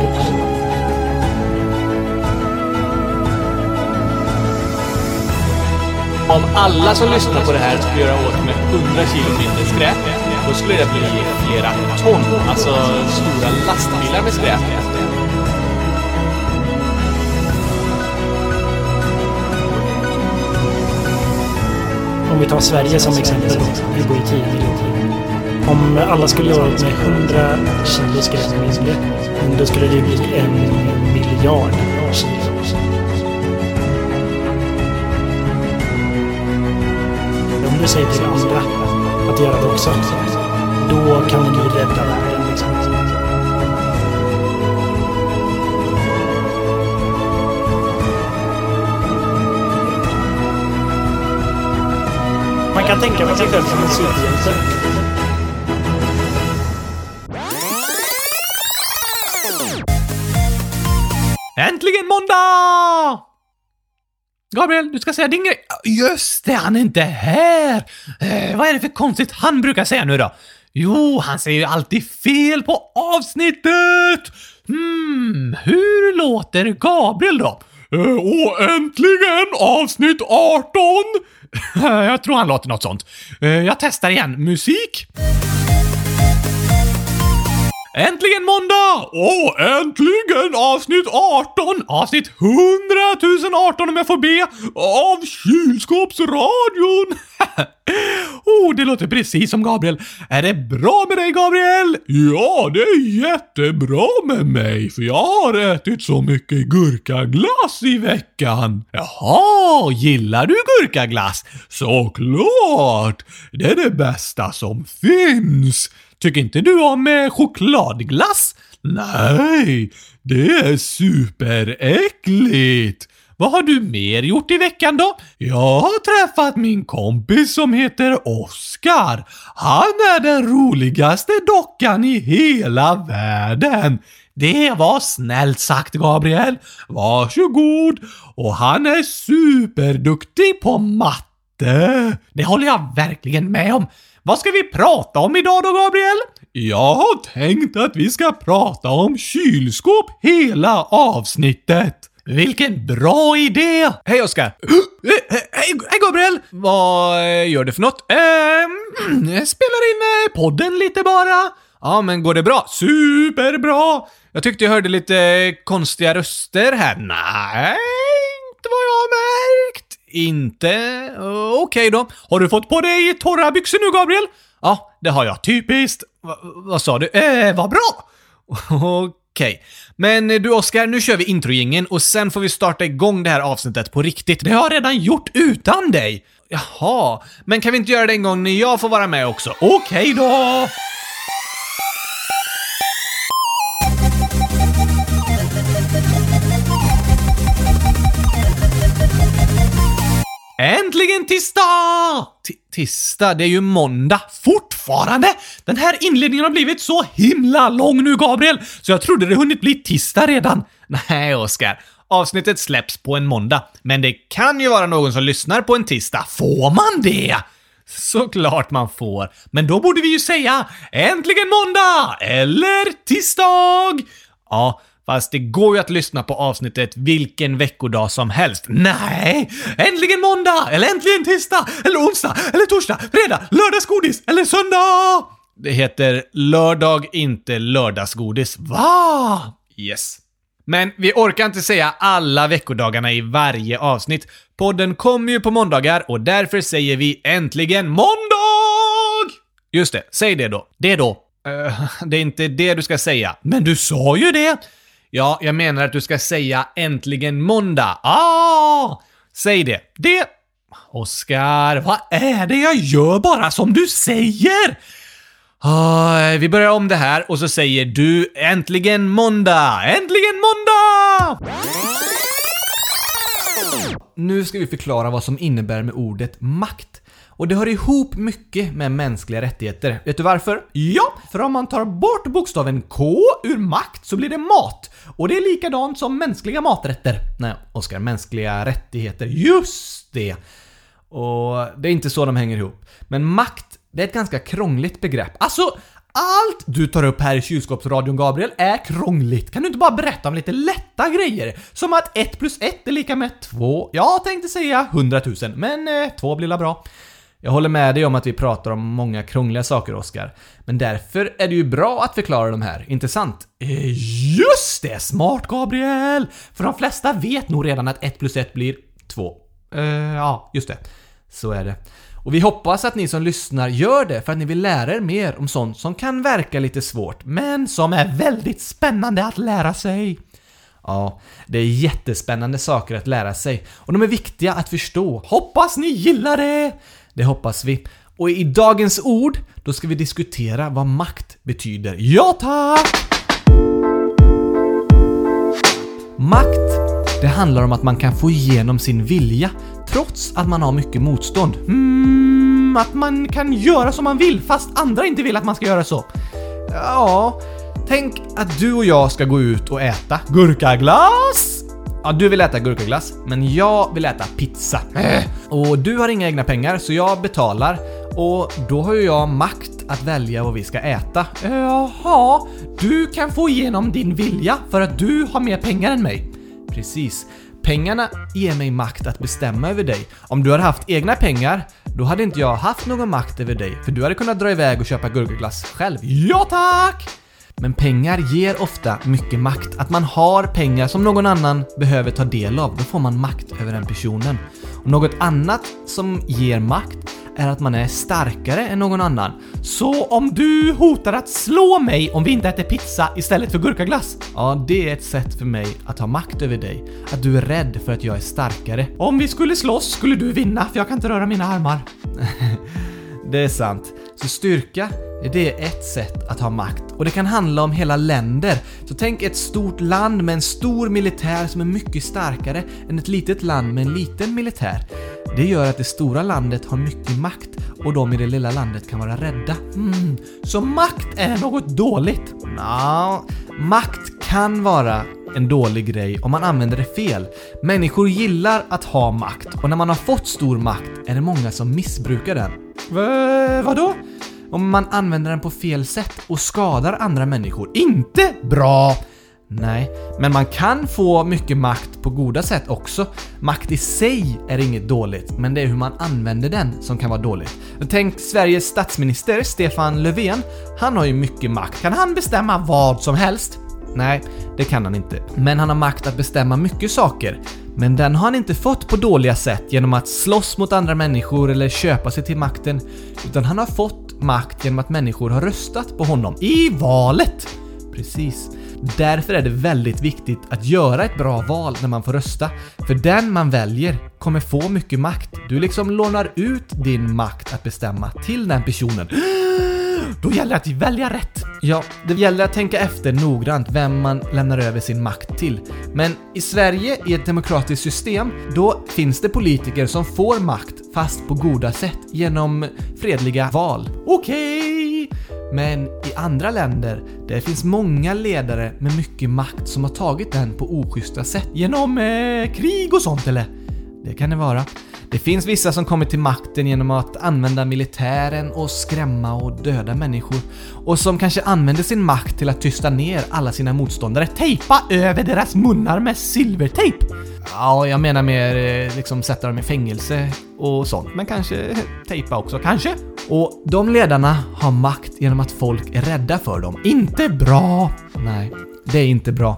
Om alla som lyssnar på det här skulle göra åt med 100 kilo mindre skräp, då skulle det bli flera ton, alltså stora lastbilar med skräp. Om vi tar Sverige som exempel. Vi bor i 10 miljoner. Om alla skulle göra med 100 kilo skräp då skulle det bli en miljard kilo. Om du säger till andra att göra det också, då kan du rädda världen. Liksom. Man kan tänka sig själv som en superhjälte. Äntligen måndag! Gabriel, du ska säga din grej. Just det, han är inte här! Eh, vad är det för konstigt han brukar säga nu då? Jo, han säger ju alltid fel på avsnittet! Hmm, hur låter Gabriel då? Eh, och äntligen avsnitt 18! Jag tror han låter något sånt. Eh, jag testar igen. Musik? Äntligen måndag! Och äntligen avsnitt 18! Avsnitt 100 018 om jag får be, av Kylskåpsradion! oh, det låter precis som Gabriel. Är det bra med dig, Gabriel? Ja, det är jättebra med mig, för jag har ätit så mycket gurkaglass i veckan. Jaha, gillar du gurkaglass? Såklart! Det är det bästa som finns. Tycker inte du om eh, chokladglass? Nej, det är superäckligt. Vad har du mer gjort i veckan då? Jag har träffat min kompis som heter Oskar. Han är den roligaste dockan i hela världen. Det var snällt sagt, Gabriel. Varsågod. Och han är superduktig på matte. Det håller jag verkligen med om. Vad ska vi prata om idag då, Gabriel? Jag har tänkt att vi ska prata om kylskåp hela avsnittet. Vilken bra idé! Hej Oskar! Hej, hej Gabriel! Vad eh, gör du för något? Ehm, spelar in eh, podden lite bara. Ja, men går det bra? Superbra! Jag tyckte jag hörde lite konstiga röster här. Nej, inte vad jag har märkt. Inte? Okej Okej då. Har du fått på dig torra byxor nu, Gabriel? Ja, det har jag. Typiskt. Va, vad sa du? Eh, vad bra! Okej. Men eh, du Oskar, nu kör vi introjingen och sen får vi starta igång det här avsnittet på riktigt. Det har jag redan gjort utan dig! Jaha, men kan vi inte göra det en gång när jag får vara med också? Okej då! Äntligen tisdag! T tisdag? Det är ju måndag. Fortfarande? Den här inledningen har blivit så himla lång nu, Gabriel, så jag trodde det hunnit bli tisdag redan. Nej, Oskar. Avsnittet släpps på en måndag, men det kan ju vara någon som lyssnar på en tisdag. Får man det? Såklart man får. Men då borde vi ju säga “Äntligen måndag!” eller “Tisdag!” Ja, Fast det går ju att lyssna på avsnittet vilken veckodag som helst. Nej! Äntligen måndag! Eller äntligen tisdag! Eller onsdag! Eller torsdag! Fredag! Lördagsgodis! Eller söndag! Det heter lördag, inte lördagsgodis. Va? Yes. Men vi orkar inte säga alla veckodagarna i varje avsnitt. Podden kommer ju på måndagar och därför säger vi äntligen måndag! Just det, säg det då. Det då. Uh, det är inte det du ska säga. Men du sa ju det! Ja, jag menar att du ska säga äntligen måndag. Ah! Säg det. Det... Oskar, vad är det jag gör bara som du säger? Ah, vi börjar om det här och så säger du äntligen måndag! Äntligen måndag! Nu ska vi förklara vad som innebär med ordet makt. Och det hör ihop mycket med mänskliga rättigheter. Vet du varför? Ja, för om man tar bort bokstaven K ur makt så blir det mat. Och det är likadant som mänskliga maträtter. Nej, Oskar, mänskliga rättigheter. Just det! Och det är inte så de hänger ihop. Men makt, det är ett ganska krångligt begrepp. Alltså, allt du tar upp här i kylskåpsradion, Gabriel, är krångligt. Kan du inte bara berätta om lite lätta grejer? Som att 1 plus 1 är lika med 2. Jag tänkte säga 100 000, men eh, 2 blir la bra. Jag håller med dig om att vi pratar om många krångliga saker, Oskar. Men därför är det ju bra att förklara de här, inte sant? Eh, Just det! Smart, Gabriel! För de flesta vet nog redan att 1 plus 1 blir 2. Eh, ja, just det. Så är det. Och vi hoppas att ni som lyssnar gör det för att ni vill lära er mer om sånt som kan verka lite svårt, men som är väldigt spännande att lära sig. Ja, det är jättespännande saker att lära sig och de är viktiga att förstå. Hoppas ni gillar det! Det hoppas vi. Och i dagens ord, då ska vi diskutera vad makt betyder. Ja tack! Makt, det handlar om att man kan få igenom sin vilja trots att man har mycket motstånd. Mm, att man kan göra som man vill fast andra inte vill att man ska göra så. Ja, tänk att du och jag ska gå ut och äta gurkaglass. Ja, du vill äta gurkaglass, men jag vill äta pizza. Äh. Och du har inga egna pengar, så jag betalar. Och då har ju jag makt att välja vad vi ska äta. Jaha, du kan få igenom din vilja för att du har mer pengar än mig. Precis. Pengarna ger mig makt att bestämma över dig. Om du hade haft egna pengar, då hade inte jag haft någon makt över dig, för du hade kunnat dra iväg och köpa gurkaglass själv. Ja tack! Men pengar ger ofta mycket makt. Att man har pengar som någon annan behöver ta del av, då får man makt över den personen. Och något annat som ger makt är att man är starkare än någon annan. Så om du hotar att slå mig om vi inte äter pizza istället för gurkaglass? Ja, det är ett sätt för mig att ha makt över dig. Att du är rädd för att jag är starkare. Om vi skulle slåss skulle du vinna, för jag kan inte röra mina armar. det är sant. Så styrka, det är ett sätt att ha makt. Och det kan handla om hela länder. Så tänk ett stort land med en stor militär som är mycket starkare än ett litet land med en liten militär. Det gör att det stora landet har mycket makt och de i det lilla landet kan vara rädda. Mm. Så makt är något dåligt? Nå, makt kan vara en dålig grej om man använder det fel. Människor gillar att ha makt och när man har fått stor makt är det många som missbrukar den. V vadå? Om man använder den på fel sätt och skadar andra människor. Inte bra! Nej, men man kan få mycket makt på goda sätt också. Makt i sig är inget dåligt, men det är hur man använder den som kan vara dåligt. Tänk Sveriges statsminister Stefan Löfven. Han har ju mycket makt. Kan han bestämma vad som helst? Nej, det kan han inte. Men han har makt att bestämma mycket saker. Men den har han inte fått på dåliga sätt genom att slåss mot andra människor eller köpa sig till makten. Utan han har fått makt genom att människor har röstat på honom i valet. Precis. Därför är det väldigt viktigt att göra ett bra val när man får rösta. För den man väljer kommer få mycket makt. Du liksom lånar ut din makt att bestämma till den personen. Då gäller det att välja rätt. Ja, det gäller att tänka efter noggrant vem man lämnar över sin makt till. Men i Sverige, i ett demokratiskt system, då finns det politiker som får makt fast på goda sätt genom fredliga val. Okej! Okay. Men i andra länder, där finns många ledare med mycket makt som har tagit den på oschyssta sätt genom eh, krig och sånt eller? Det kan det vara. Det finns vissa som kommer till makten genom att använda militären och skrämma och döda människor. Och som kanske använder sin makt till att tysta ner alla sina motståndare. Tejpa över deras munnar med silvertejp! Ja, jag menar mer eh, liksom sätta dem i fängelse och sånt. Men kanske tejpa också, kanske? Och de ledarna har makt genom att folk är rädda för dem. Inte bra! Nej, det är inte bra.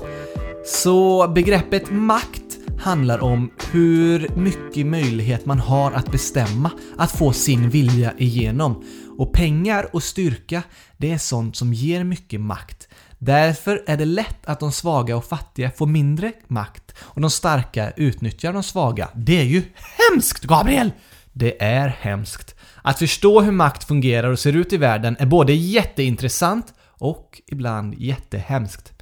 Så begreppet makt handlar om hur mycket möjlighet man har att bestämma, att få sin vilja igenom. Och pengar och styrka, det är sånt som ger mycket makt. Därför är det lätt att de svaga och fattiga får mindre makt och de starka utnyttjar de svaga. Det är ju hemskt, Gabriel! Det är hemskt. Att förstå hur makt fungerar och ser ut i världen är både jätteintressant och ibland jättehemskt.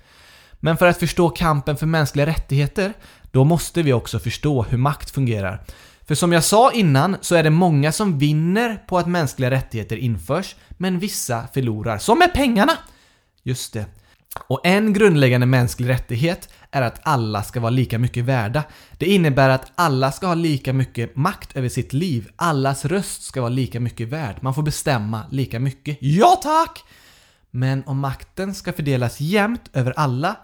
Men för att förstå kampen för mänskliga rättigheter, då måste vi också förstå hur makt fungerar. För som jag sa innan så är det många som vinner på att mänskliga rättigheter införs, men vissa förlorar. Som med pengarna! Just det. Och en grundläggande mänsklig rättighet är att alla ska vara lika mycket värda. Det innebär att alla ska ha lika mycket makt över sitt liv. Allas röst ska vara lika mycket värd. Man får bestämma lika mycket. Ja tack! Men om makten ska fördelas jämnt över alla,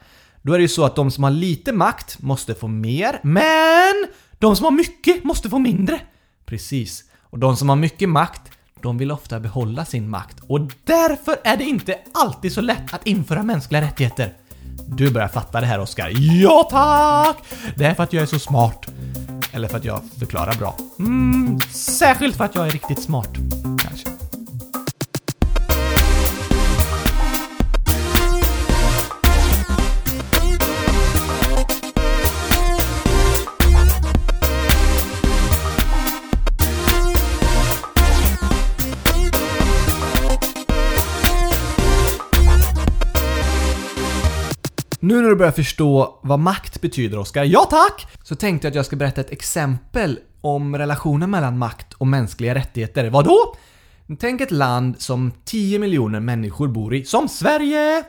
då är det ju så att de som har lite makt måste få mer, men de som har mycket måste få mindre. Precis. Och de som har mycket makt, de vill ofta behålla sin makt. Och därför är det inte alltid så lätt att införa mänskliga rättigheter. Du börjar fatta det här Oskar. Ja tack! Det är för att jag är så smart. Eller för att jag förklarar bra. Mm, särskilt för att jag är riktigt smart. Nu när du börjar förstå vad makt betyder, Oskar, ja tack! Så tänkte jag att jag ska berätta ett exempel om relationen mellan makt och mänskliga rättigheter. Vadå? Tänk ett land som 10 miljoner människor bor i, som Sverige!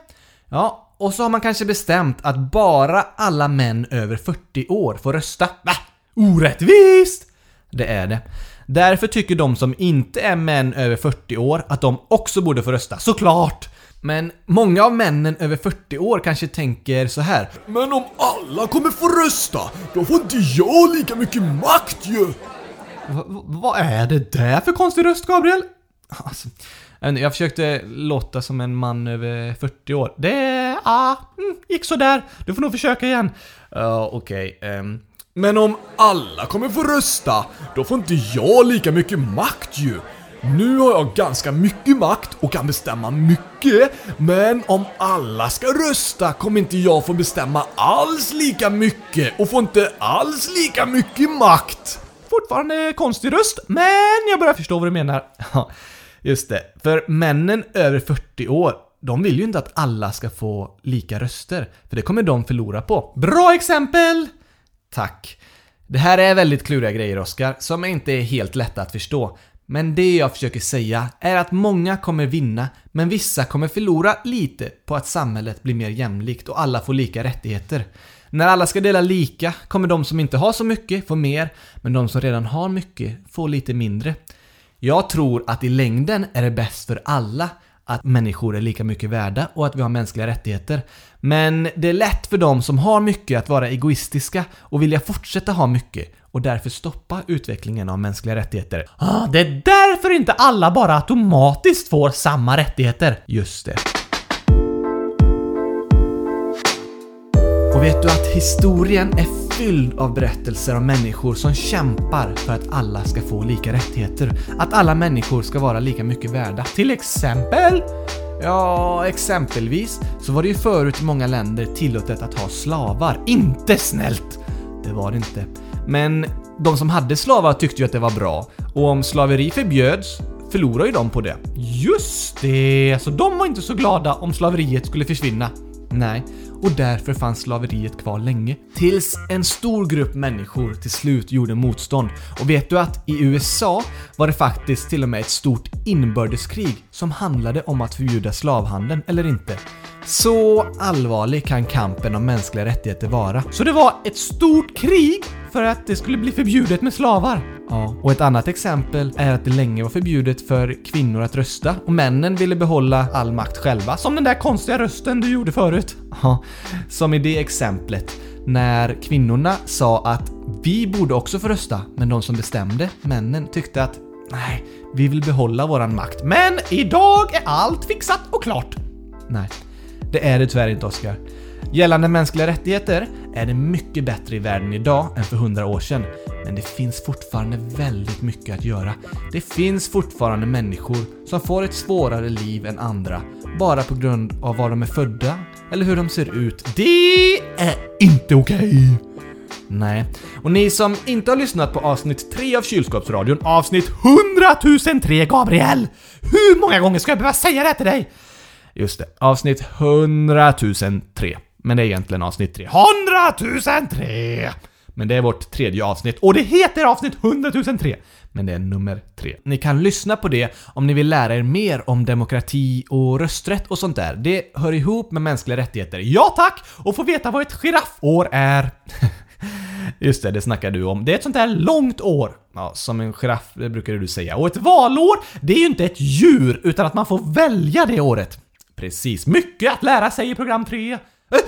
Ja, och så har man kanske bestämt att bara alla män över 40 år får rösta. Va? Orättvist! Det är det. Därför tycker de som inte är män över 40 år att de också borde få rösta, såklart! Men många av männen över 40 år kanske tänker så här. Men om alla kommer få rösta, då får inte jag lika mycket makt ju! Va- va- vad är det där för konstig röst, Gabriel? Alltså, jag, inte, jag försökte låta som en man över 40 år. Det, ah, mm, gick sådär. Du får nog försöka igen. Ja, okej. ehm. Men om alla kommer få rösta, då får inte jag lika mycket makt ju! Nu har jag ganska mycket makt och kan bestämma mycket, men om alla ska rösta kommer inte jag få bestämma alls lika mycket och får inte alls lika mycket makt! Fortfarande konstig röst, men jag börjar förstå vad du menar. Ja, just det. För männen över 40 år, de vill ju inte att alla ska få lika röster. För det kommer de förlora på. Bra exempel! Tack. Det här är väldigt kluriga grejer, Oskar, som inte är helt lätta att förstå. Men det jag försöker säga är att många kommer vinna, men vissa kommer förlora lite på att samhället blir mer jämlikt och alla får lika rättigheter. När alla ska dela lika kommer de som inte har så mycket få mer, men de som redan har mycket får lite mindre. Jag tror att i längden är det bäst för alla att människor är lika mycket värda och att vi har mänskliga rättigheter. Men det är lätt för de som har mycket att vara egoistiska och vilja fortsätta ha mycket och därför stoppa utvecklingen av mänskliga rättigheter. Ah, det är därför inte alla bara automatiskt får samma rättigheter. Just det. Och vet du att historien är fylld av berättelser om människor som kämpar för att alla ska få lika rättigheter. Att alla människor ska vara lika mycket värda. Till exempel? Ja, exempelvis så var det ju förut i många länder tillåtet att ha slavar. Inte snällt! Det var det inte. Men de som hade slavar tyckte ju att det var bra. Och om slaveri förbjöds förlorade ju de på det. Just det! Så de var inte så glada om slaveriet skulle försvinna. Nej, och därför fanns slaveriet kvar länge. Tills en stor grupp människor till slut gjorde motstånd. Och vet du att i USA var det faktiskt till och med ett stort inbördeskrig som handlade om att förbjuda slavhandeln, eller inte. Så allvarlig kan kampen om mänskliga rättigheter vara. Så det var ett stort krig för att det skulle bli förbjudet med slavar? Ja, och ett annat exempel är att det länge var förbjudet för kvinnor att rösta och männen ville behålla all makt själva, som den där konstiga rösten du gjorde förut. Ja, som i det exemplet när kvinnorna sa att vi borde också få rösta, men de som bestämde, männen, tyckte att nej, vi vill behålla våran makt. Men idag är allt fixat och klart. Nej, det är det tyvärr inte, Oskar. Gällande mänskliga rättigheter är det mycket bättre i världen idag än för 100 år sedan. Men det finns fortfarande väldigt mycket att göra. Det finns fortfarande människor som får ett svårare liv än andra bara på grund av var de är födda eller hur de ser ut. Det är inte okej! Nej. Och ni som inte har lyssnat på avsnitt 3 av Kylskåpsradion, avsnitt 100 003 Gabriel! Hur många gånger ska jag behöva säga det här till dig? Just det, avsnitt 100 003. Men det är egentligen avsnitt 3. 100 003! Men det är vårt tredje avsnitt och det heter avsnitt 100 003. Men det är nummer 3. Ni kan lyssna på det om ni vill lära er mer om demokrati och rösträtt och sånt där. Det hör ihop med mänskliga rättigheter. Ja tack! Och få veta vad ett giraffår är. Just det, det snackar du om. Det är ett sånt där långt år. Ja, som en giraff, det brukade du säga. Och ett valår, det är ju inte ett djur, utan att man får välja det året. Precis. Mycket att lära sig i program 3. Eh, 100 003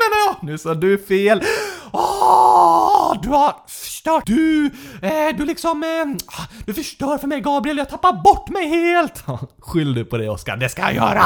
menar jag! Nu sa du fel. Åh, du har förstört. Du, eh, du liksom, eh, ah, du förstör för mig Gabriel. Jag tappar bort mig helt. Skyll du på det Oskar, det ska jag göra!